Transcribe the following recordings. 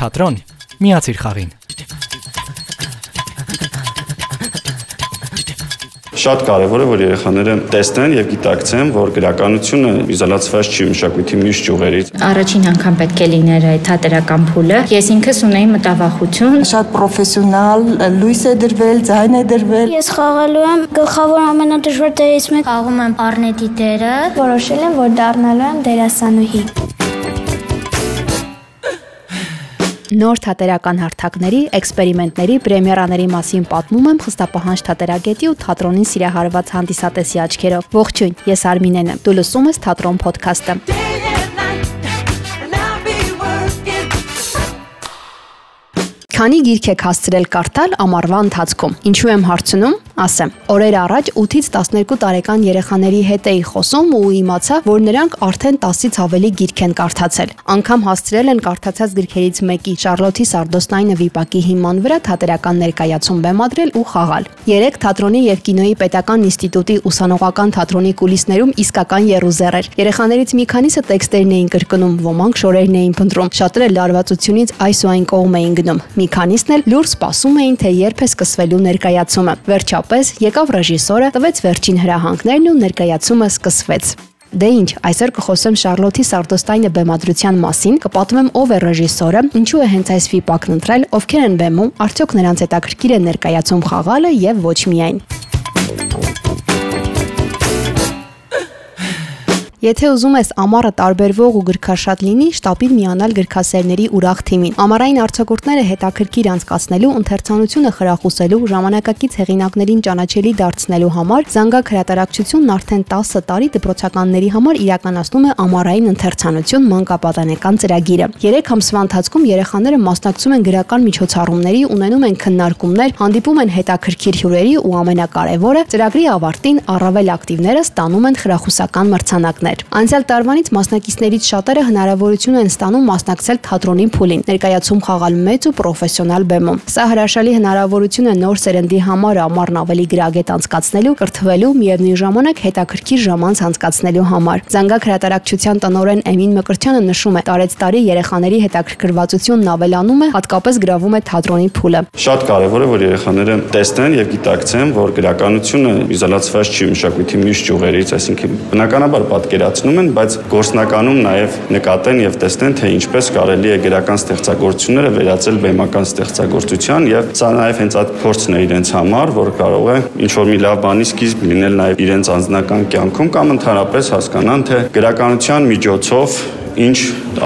Թատրոն միացիր խաղին։ Շատ կարևոր է, որ երեխաները տեսնեն եւ գիտակցեն, որ գրականությունը իզոլացված չի մշակույթի մյուս ճյուղերից։ Առաջին անգամ պետք է լիներ այդ թատերական փուլը։ Ես ինքս ունեի մտավախություն։ Շատ պրոֆեսիոնալ լույս է դրվել, ձայն է դրվել։ Ես խաղալու եմ գլխավոր ամենադժվար դերից մեկ Խաղում եմ Արնետի դերը։ որոշել եմ, որ դառնալու եմ դերասանուհի։ Նոր թատերական հարթակների, էքսպերիմենտների, պրեմիերաների մասին պատմում եմ խստապահանջ թատերագետի ու թատրոնին սիրահարված հանդիսատեսի աչքերով։ Ողջույն, ես Արմինեն եմ։ Դու լսում ես Թատրոն ոդքասթը։ Քանի գիրք եք հասցրել կարդալ ամառվա ընթացքում։ Ինչու եմ հարցնում։ Ասեմ, օրեր առաջ 8-ից 12 տարեկան երեխաների հետ էի խոսում ու իմացա, որ նրանք արդեն 10-ից ավելի գիրք են կարդացել։ Անկամ հասցրել են կարդացած գրքերից մեկի Շարլոթի Սարդոստայնը վիպակի հիման վրա թատերական ներկայացում բեմադրել ու խաղալ։ Երեք թատրոնի եւ կինոյի պետական ինստիտուտի ուսանողական թատրոնի կուլիսներում իսկական երուզեր էր։ Երեխաներից մի քանիսը տեքստերն էին կրկնում, ոմանք շորերն էին փնտրում, շատերը լարվածությունից այս ու այն կողմ էին գնում։ Մի քանիսն էլ լուր սպասում էին, թե երբ է սկսվելու ներկայացումը։ Վերջապես եկավ ռեժիսորը, տվեց վերջին հրահանգներն ու ներկայացումը սկսվեց։ Դե ինչ, այսօր կխոսեմ Շարլոթի Սարդոստայնը բեմադրության մասին, կպատմեմ ով է ռեժիսորը, ինչու է հենց այս վիպակն ընտրել, ովքեր են բեմում, արդյոք նրանց հետաքրքիր է ներկայացում խաղալը եւ ոչ միայն։ Եթե ուզում ես ամառը տարբերվող ու գրքաշատ լինի, շտապին միանալ գրքասերների ուրախ թիմին։ Ամառային արձակուրդները հետաքրքիր անցկացնելու, ընթերցանությունը խրախուսելու, ժամանակակից հեղինակներին ճանաչելի դարձնելու համար Զանգակ հրատարակչությունն արդեն 10 տարի դպրոցականների համար իրականացնում է ամառային ընթերցանություն մանկապատանեկան ծրագիրը։ 3 ամսվա ընթացքում երեխաները մասնակցում են գրական միջոցառումների, ունենում են քննարկումներ, հանդիպում են հետաքրքիր հյուրերի ու ամենակարևորը ծրագրի ավարտին առավել ակտիվները ստանում են խրախուսական մրցանակներ։ Անցյալ տարվանից մասնակիցներից շատերը հնարավորություն են ստանում մասնակցել թատրոնի փուլին, ներկայացում խաղալ մեծ ու պրոֆեսիոնալ բեմում։ Սա հրաշալի հնարավորություն է նոր սերնդի համար ամառն ավելի գրագետ անցկացնելու, կրթվելու, միևնույն ժամանակ հետաքրքիր ժամանց անցկացնելու համար։ Զանգակ հրատարակչության տնօրեն Էմին Մկրտչյանը նշում է, տարեց տարի երեխաների հետաքրքրվածությունն ավելանում է, հատկապես գրավում է թատրոնի փուլը։ Շատ կարևոր է, որ երեխաները տեսնեն եւ գիտակցեն, որ գրականությունը իզոլացված չի մշակույթի մյուս ճյուղերից, այսինքն բնականաբար պատկերացնում են, բայց գործնականում նաեւ նկատեն եւ տեսնեն, թե ինչպես կարելի է գրական ստեղծագործությունները վերածել բեմական ստեղծագործության եւ սա նաեւ հենց այդ փորձն է իրենց համար, որ կարող է ինչ որ մի լավ բանի սկիզբ լինել նաեւ իրենց անձնական կյանքում կամ ընդհանրապես հասկանան, թե գրականության միջոցով ինչ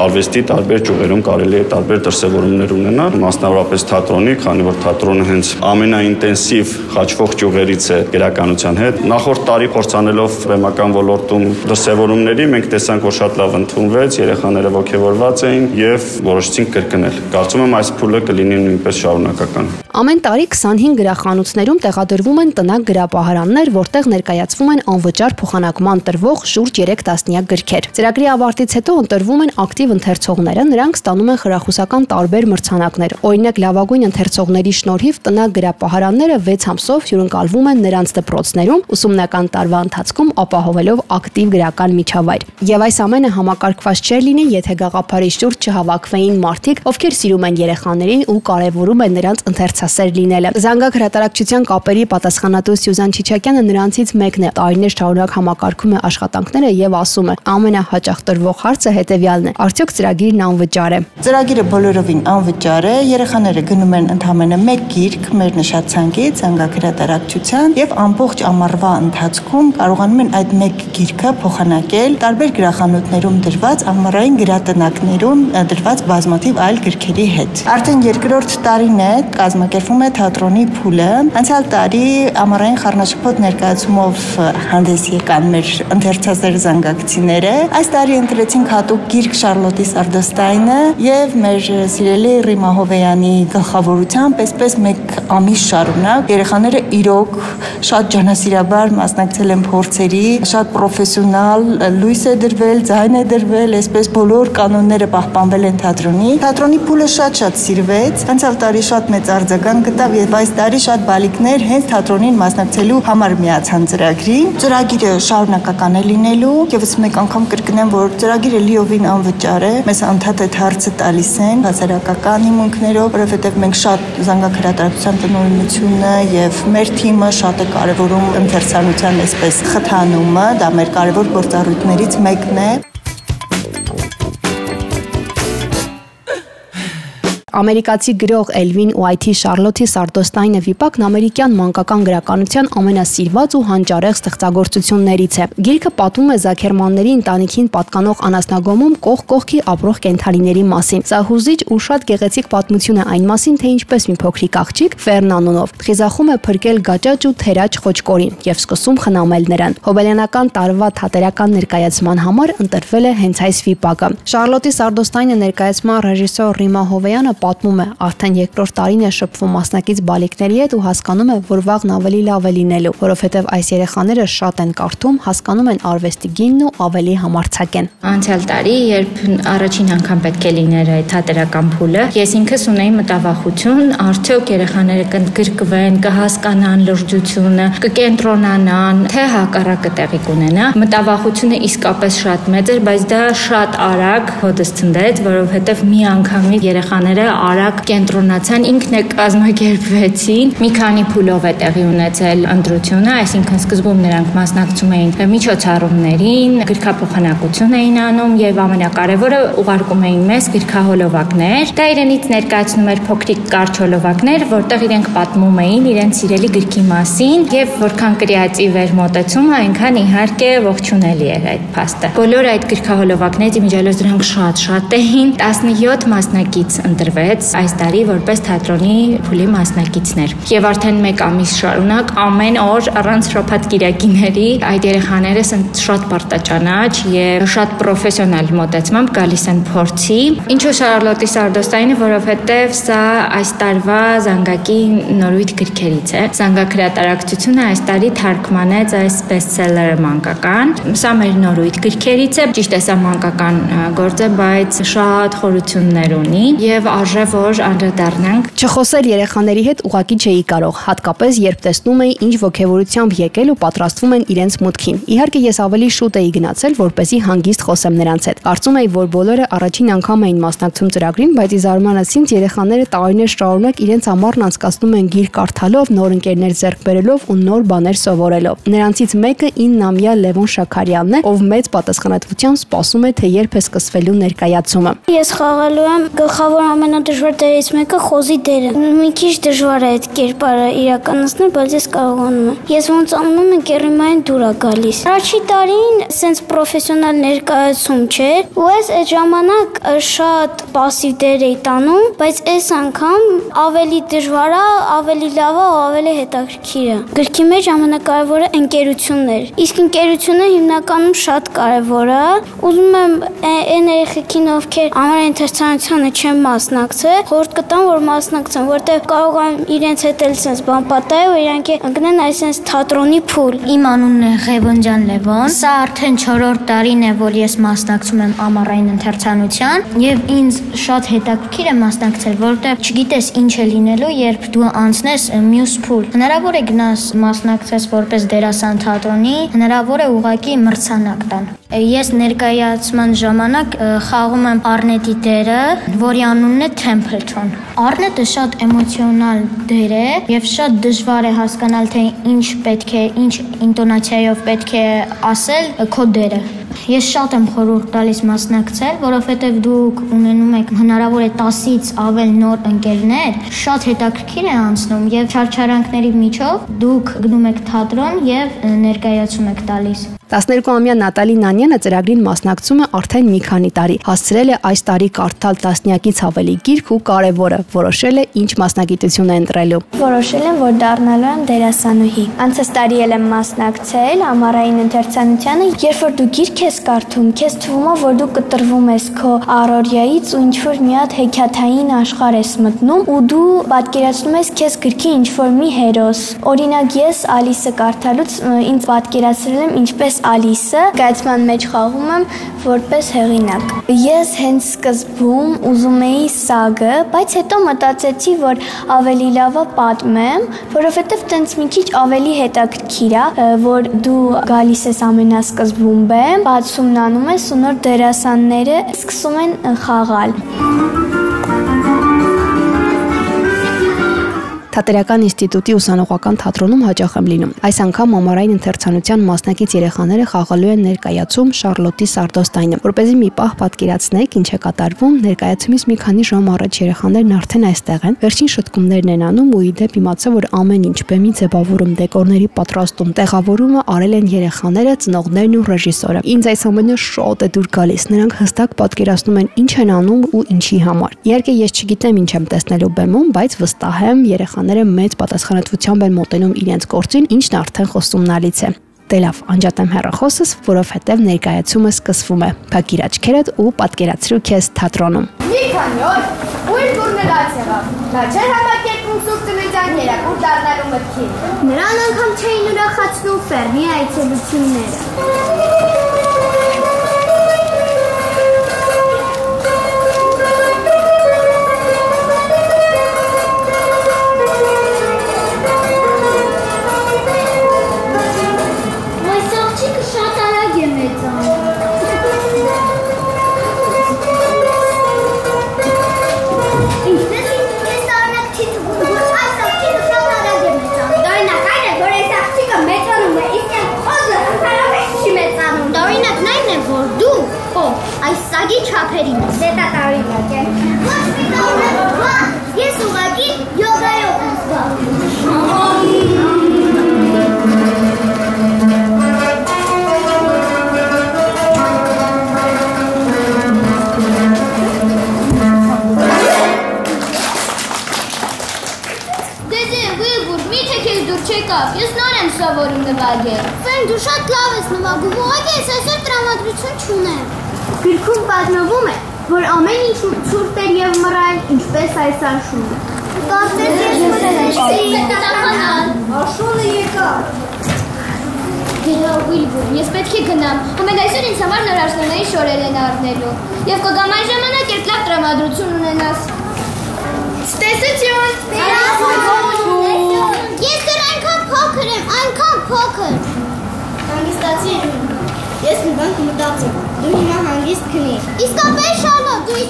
արվեստի տարբեր ճյուղերում կարելի է տարբեր դրսևորումներ ունենալ, մասնավորապես թատրոնի, քանի որ թատրոնը հենց ամենաինտենսիվ խաչվող ճյուղերից է գրականության հետ։ Նախորդ տարի փորձանելով բեմական ոլորտում դրսևորումների մենք տեսանք, որ շատ լավ ընդունվեց, երեխաները ողջավորված էին եւ որոշեցինք կրկնել։ Կարծում եմ այս փուլը կլինի նույնպես շարունակական։ Ամեն տարի 25 գրախանութներում տեղադրվում են տնակ գրապահարաններ, որտեղ ներկայացվում են անվճար փոխանակման տրվող շուրջ 3 տասնյակ գրքեր։ Ծրագրի ավարտից հետո ընտրվում են ակտիվ ընթերցողները, նրանք ստանում են խրախուսական տարբեր մրցանակներ։ Օրինակ լավագույն ընթերցողների շնորհիվ տնակ գրապահարանները 6 ամսով հյուրընկալվում են նրանց դպրոցներում ուսումնական տարվա ընթացքում ապահովելով ակտիվ գրական միջավայր։ Եվ այս ամենը համակարգված չէր լինի, եթե գաղափարի շուրջ չհավաքվեին մարդիկ, ովքեր սիրում են երեխաներին ու կարևորում են նրանց ընթերցասեր լինելը։ Զանգակ հրատարակչության կապերի պատասխանատու Սյուզան Չիչակյանը նրանցից մեկն է։ Տարիներ շարունակ համակարգում է աշխատանքները եւ ասում է. ամենահաճախ տրվող հարցը հետեւյալն է. արդյոք ծրագիրն անվճար է։ Ծրագիրը բոլորովին անվճար է։ Երեխաները գնում են ընդամենը 1 գիրք մեր նշած ցանկից, զանգակ հրատարակչության եւ ամբողջ ամառվա ընթացքում կարողանում են այդ 1 գիրքը փոխանակել տարբեր գրախանութներում դրված ամառային գրատնակներում դրված բազմաթիվ այլ գրքերի հետ։ Արդեն երկրորդ տարին է կազմակերպվում է թատրոնի փուլը։ Անցյալ տարի ամառային խառնաշփոթ ներկայացումով հանդես եկան մեր ընթերցասեր զանգակցիները։ Այս տարի ընտրեցինք հատուկ գիրք Շարլոտի Սարդոստայնը եւ մեր սիրելի Ռիմա Հովեյանի գլխավորությամբ այսպես մեկ ամիս շարունակ երեխաները իրոք շատ ջանասիրաբար մասնակցել են փորձերի, շատ պրոֆեսիոնալ լույս է դրվել, ձայն է դրվել, այսպես բոլոր կանոնները պահպանվել են թատրոնի։ Թատրոնի փուլը շատ-շատ սիրվեց։ Անցյալ տարի շատ մեծ արձագանք էլեկտրական գտավ եւ այս տարի շատ բալիկներ հենց թատրոնին մասնակցելու համար միացան ծրագրին։ Ծրագիրը շարունակական է լինելու եւ ըստ մեկ անգամ կրկնեմ, որ ծրագիրը լիովին անվճար է։ Մեզ անդադար հարցը տալիս են հասարակական հիմունքներով, որովհետեւ մենք շատ զանգակրատարության տնօրինությունը եւ մեր թիմը շատ է կարևորում ընթերցանության այսպես խթանումը, դա մեր կարևոր գործառույթներից մեկն է։ Ամերիկացի գրող Էլվին Ուայթի Շարլոթի Սարտոստայնը վիպակն ամերիկյան մանկական գրականության ամենասիրված ու հանճարեղ ստեղծագործություններից է։ Գիրքը պատմում է Զաքերմանների ընտանիքին պատկանող անասնագոմում կող կողքի ապրող կենթանիների մասին։ Սա հուզիչ ու շատ գեղեցիկ պատմություն է այն մասին, թե ինչպես մի փոքրիկ աղջիկ Ֆերնանոնով խիզախում է փրկել գաճաճ ու թերաճ խոճկորին եւ սկսում խնամել նրան։ Հոբելյանական տարվա թատերական ներկայացման համար ընտրվել է հենց այս վիպակը։ Շարլոտի Սարտոստայնը ներկայացման ռեժիսոր Ռիմա Հովեյանը պատմում է, արդեն երկրորդ տարին է շփվում մասնակից բալիկների հետ ու հասկանում է, որ վաղն ավելի լավ է լինելու, որովհետև այս երեխաները շատ են կարդում, հասկանում են արվեստի գինն ու ավելի համարցակ են։ Անցյալ տարի, երբ առաջին անգամ պետք է լիներ այդ թատերական փուլը, ես ինքս ունեի մտավախություն, արդյոք երեխաները կընդգրկվեն, կհասկանան լրջությունը, կկենտրոնանան, թե հակառակը տեղի կունենա։ Մտավախությունը իսկապես շատ մեծ էր, բայց դա շատ արագ հոդս ցնդեց, որովհետև մի անգամից երեխաները արագ կենտրոնացան, ինքն է կազմակերպվեցին։ Մի քանի փուլով է տեղի ունեցել ընտրությունը, այսինքն սկզբում նրանք մասնակցում էին միջոցառումներին, գրքափոխանակություն էին անում եւ ամենակարևորը ուղարկում էին մեզ գրքահոլովակներ։ Դա իրենից ներկայացնում էր փոքրիկ կարճ հոլովակներ, որտեղ իրենք պատմում էին իրենց սիրելի գրքի մասին եւ որքան կրեատիվ էր մոտեցումը, այնքան իհարկե ողջունելի էր այդ փաստը։ Բոլոր այդ գրքահոլովակներից իմիջիալոց դրանք շատ-շատ էին 17 մասնակից ընտրվեց այս տարի որպես թատրոնի փուլի մասնակիցներ։ Եվ արդեն 1 ամիս շարունակ ամեն օր առանց շփաթ կիրակիների այդ երեխաները շատ պարտաճանաչ եւ շատ պրոֆեսիոնալ մոտեցմամբ գալիս են փորձի։ Ինչու Շարլոտի Սարդոստայինը, որովհետեւ սա այս տարվա զանգակի նորույթ գրքերից է։ Զանգակրատարակցությունը այս տարի թարգմանեց այս բեսթսելերը մանկական։ Սա մեր նորույթ գրքերից է։ Ճիշտ է, սա մանկական գործ է, բայց շատ խորություններ ունի եւ արժե որ անդրադառնանք։ Չխոսել երեխաների հետ ուղակի չէի կարող, հատկապես երբ տեսնում էի ինչ ողջավորությամբ եկել ու պատրաստվում են իրենց մուտքին։ Իհարկե ես ավելի շուտ էի գնացել, որպեսզի հանգիստ խոսեմ նրանց հետ։ Կարծում էի, որ բոլորը առաջին անգամ էին մասնակցում ծրագրին, բայց ի զարմանս ինձ երեխաները տարիներ շարունակ իրենց ամառն անցկացնում են գիր կարդալով, նոր ընկերներ ձեռք բերելով ու նոր բաներ սովորելով։ Նրանցից մեկը 9-ամյա Լևոն Շաքարյանն է, ով մեծ պատասխանատվությամբ սպասում է, թե երբ է սկսվելու ներկայացումը։ Ես խաղալու եմ գլխավոր ամենադժվար դերից մեկը խոզի դերը։ Մի քիչ դժվար է այդ կերպարը իրականացնել, բայց ես կարողանում եմ։ Ես ոնց անում եմ կերիմային դուր է գալիս։ Առաջի տարին սենց պրոֆեսիոնալ ներկայացում չէր, ու ես այդ ժամանակ շատ пассив դեր էի տանում, բայց այս անգամ ավելի դժվար է, ավելի լավ է, ավելի հետաքրքիր է։ Գրքի մեջ ամենակարևորը ընկերությունն էր։ Իսկ ընկերությունը հիմնականում շատ կարևոր է։ Ուզում եմ այն երեխեքին, ովքեր ամառային թերցանությանը չեն մասնակցել, խորհուրդ կտամ, որ մասնակցեն, որտեղ կարող են իրենց հետ էլ sense բան պատահի ու իրանք ընկնեն այսպես թատրոնի փուլ։ Իմ անունն է Ղևոնդյան Լևոն։ Սա արդեն 4-րդ տարին է, որ ես մասնակցում եմ ամառային ընթերցանության, եւ ինձ շատ հետաքրքիր է մասնակցել, որտեղ չգիտես ինչ է լինելու, երբ դու անցնես մյուս փուլ։ Հնարավոր է գնաս մասնակցես որպես դերասան թատրոնի, հնարավոր է ուղակի մրցանակ տան։ Ես ներկայացման ժամանակ խաղում եմ Արնետի դերը, որի անունն է Templeton։ Արնետը շատ էմոցիոնալ դեր է եւ շատ դժվար է հասկանալ թե ինչ պետք է, ինչ ինտոնացիայով պետք է ասել քո դերը։ Ես շատ եմ խորհուրդ տալիս մասնակցել, որովհետև դուք ունենում եք հնարավոր է 10-ից ավել նոր ընկերներ, շատ հետաքրքիր է անցնում եւ չարչարանքների միջով դուք գնում եք թատրոն եւ ներկայացում եք տալիս։ 12-ամյա Նատալի Նանյանը ծրագրին մասնակցում է արդեն մի քանի տարի։ Հասցրել է այս տարի կարդալ տասնյակից ավելի գիրք ու կարևորը որոշել է ինչ մասնագիտություն է ընտրելու։ Որոշել եմ, որ դառնալու եմ դերասանուհի։ Անցած տարի էլ եմ մասնակցել ամառային ընթերցանությանը, երբ որ դու գիրք ես կարդում, քեզ թվում է, որ դու կտրվում ես քո առօրյայից ու ինչ որ մի հատ հեքիաթային աշխարհ ես մտնում ու դու պատկերացնում ես քեզ գրքի ինչ որ մի հերոս։ Օրինակ ես Ալիսը կարդալուց ինձ պատկերացրել եմ ինչպես Ալիսը գայծման մեջ խաղում եմ որպես հեղինակ։ Ես հենց սկզբում ուզում էի սագը, բայց հետո մտածեցի, որ ավելի լավ է պատմեմ, որովհետև տենց մի քիչ ավելի հետաքրքիր է, որ դու գալիս ես ամենասկզբում բեմ, բացումն անում ես ու նոր դերասանները սկսում են խաղալ։ Թատերական ինստիտուտի ուսանողական թատրոնում հաճախ եմ լինում։ Այս անգամ ամառային ընթերցանության մասնակից երեխաները խաղալու են ներկայացում Շարլոտի Սարդոստայնը։ Որպեսզի մի պահ պատկերացնեք ինչ է կատարվում, ներկայացումից մի քանի ժամ առաջ երեխաներն արդեն այստեղ են։ Վերջին շտկումներն են անում ու իդեպ իմացա, որ ամեն ինչ բեմի ձևավորում, դեկորների պատրաստում, տեղավորումը արել են երեխաները, ծնողներն ու ռեժիսորը։ Ինձ այս ամենը շոտ է դուր գալիս։ Նրանք հստակ պատկերացնում են ինչ են անում ու ինչի համար։ Իհարկե ես չգիտեմ ինչ եմ տեսնելու բեմում, բայց վստահ եմ երեխան երեխաները մեծ պատասխանատվությամբ են մոտենում իրենց գործին, ինչն արդեն խոսումնալից է։ Դե լավ, անջատեմ հեռախոսս, որովհետև ներկայացումը սկսվում է։ Փակիր աչքերդ ու պատկերացրու քեզ թատրոնում։ Մի քանի օր ուր բուրնելաց եղավ։ Նա չէր համակերպում սուրբ ծննդյան երակուր դառնալու մտքին։ Նրան անգամ չէին ուրախացնում ֆերմի այցելությունները։ չափերին է։ Դե դա տարօրինակ է։ մռայլ, ինչպես այս աշունը։ Կարծես ես մտածեցի, տախանալ։ Աշունը եկավ։ Գնա Ուիլբուր, ես պետք է գնամ։ Ամեն այսօր ինձ համար նոր աշնանային շորեր են առնելու։ Եվ կգամ այն ժամանակ, երբ լավ տրամադրություն ունենաս։ Ստեսություն։ Ես դեռ այնքան փոքր եմ, այնքան փոքր։ Հանգստացի Ես մի բան կմտածեմ։ Դու հիմա հանգիստ քնիր։ Իսկապես Շալոտ,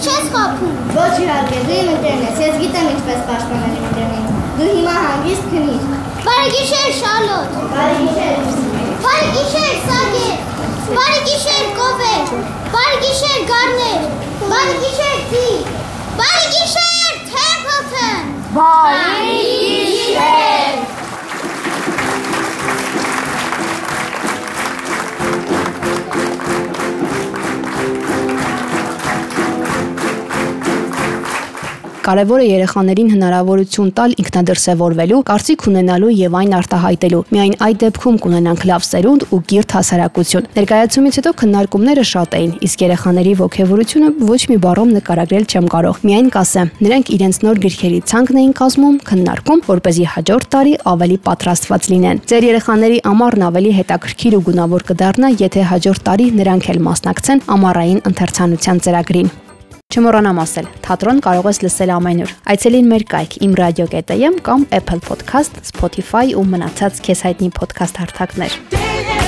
դու ինչ ես խափում։ Ոչ իհարկե, դու իմ ընկերն ես։ Ես գիտեմ ինչպես պաշտպանել իմ ընկերներին։ Դու հիմա հանգիստ քնիր։ Բարի գիշեր Շալոտ։ Բարի գիշեր։ Բարի գիշեր Սագե։ Բարի գիշեր Կովեր։ Բարի գիշեր Գառներ։ Բարի գիշեր Ձի։ Բարի գիշեր Թեմփլթոն։ Բարի գիշեր։ Կարևոր է երեխաներին հնարավորություն տալ ինքնադրսևորվելու, կարծիք ունենալու եւ այն արտահայտելու։ Միայն այդ դեպքում կունենանք լավ սերունդ ու կիրթ հասարակություն։ Ներկայացումից հետո քննարկումները շատ էին, իսկ երեխաների ողջևորությունը ոչ մի բառով նկարագրել չեմ կարող։ Միայն կասեմ, նրանք իրենց նոր գրքերի ցանկն էին կազմում, քննարկում, որ เป զի հաջորդ տարի ավելի պատրաստված լինեն։ Ձեր երեխաների ամառն ավելի հետաքրքիր ու գունավոր կդառնա, եթե հաջորդ տարի նրանք էլ մասնակցեն ամառային ընթերցանության ծրագրին։ Չմոռանամ ասել, թատրոն կարող ես լսել ամենուր։ Այցելին մեր կայք imradio.am կամ Apple Podcast, Spotify ու մնացած քեզ հայտնի podcast հարթակներ։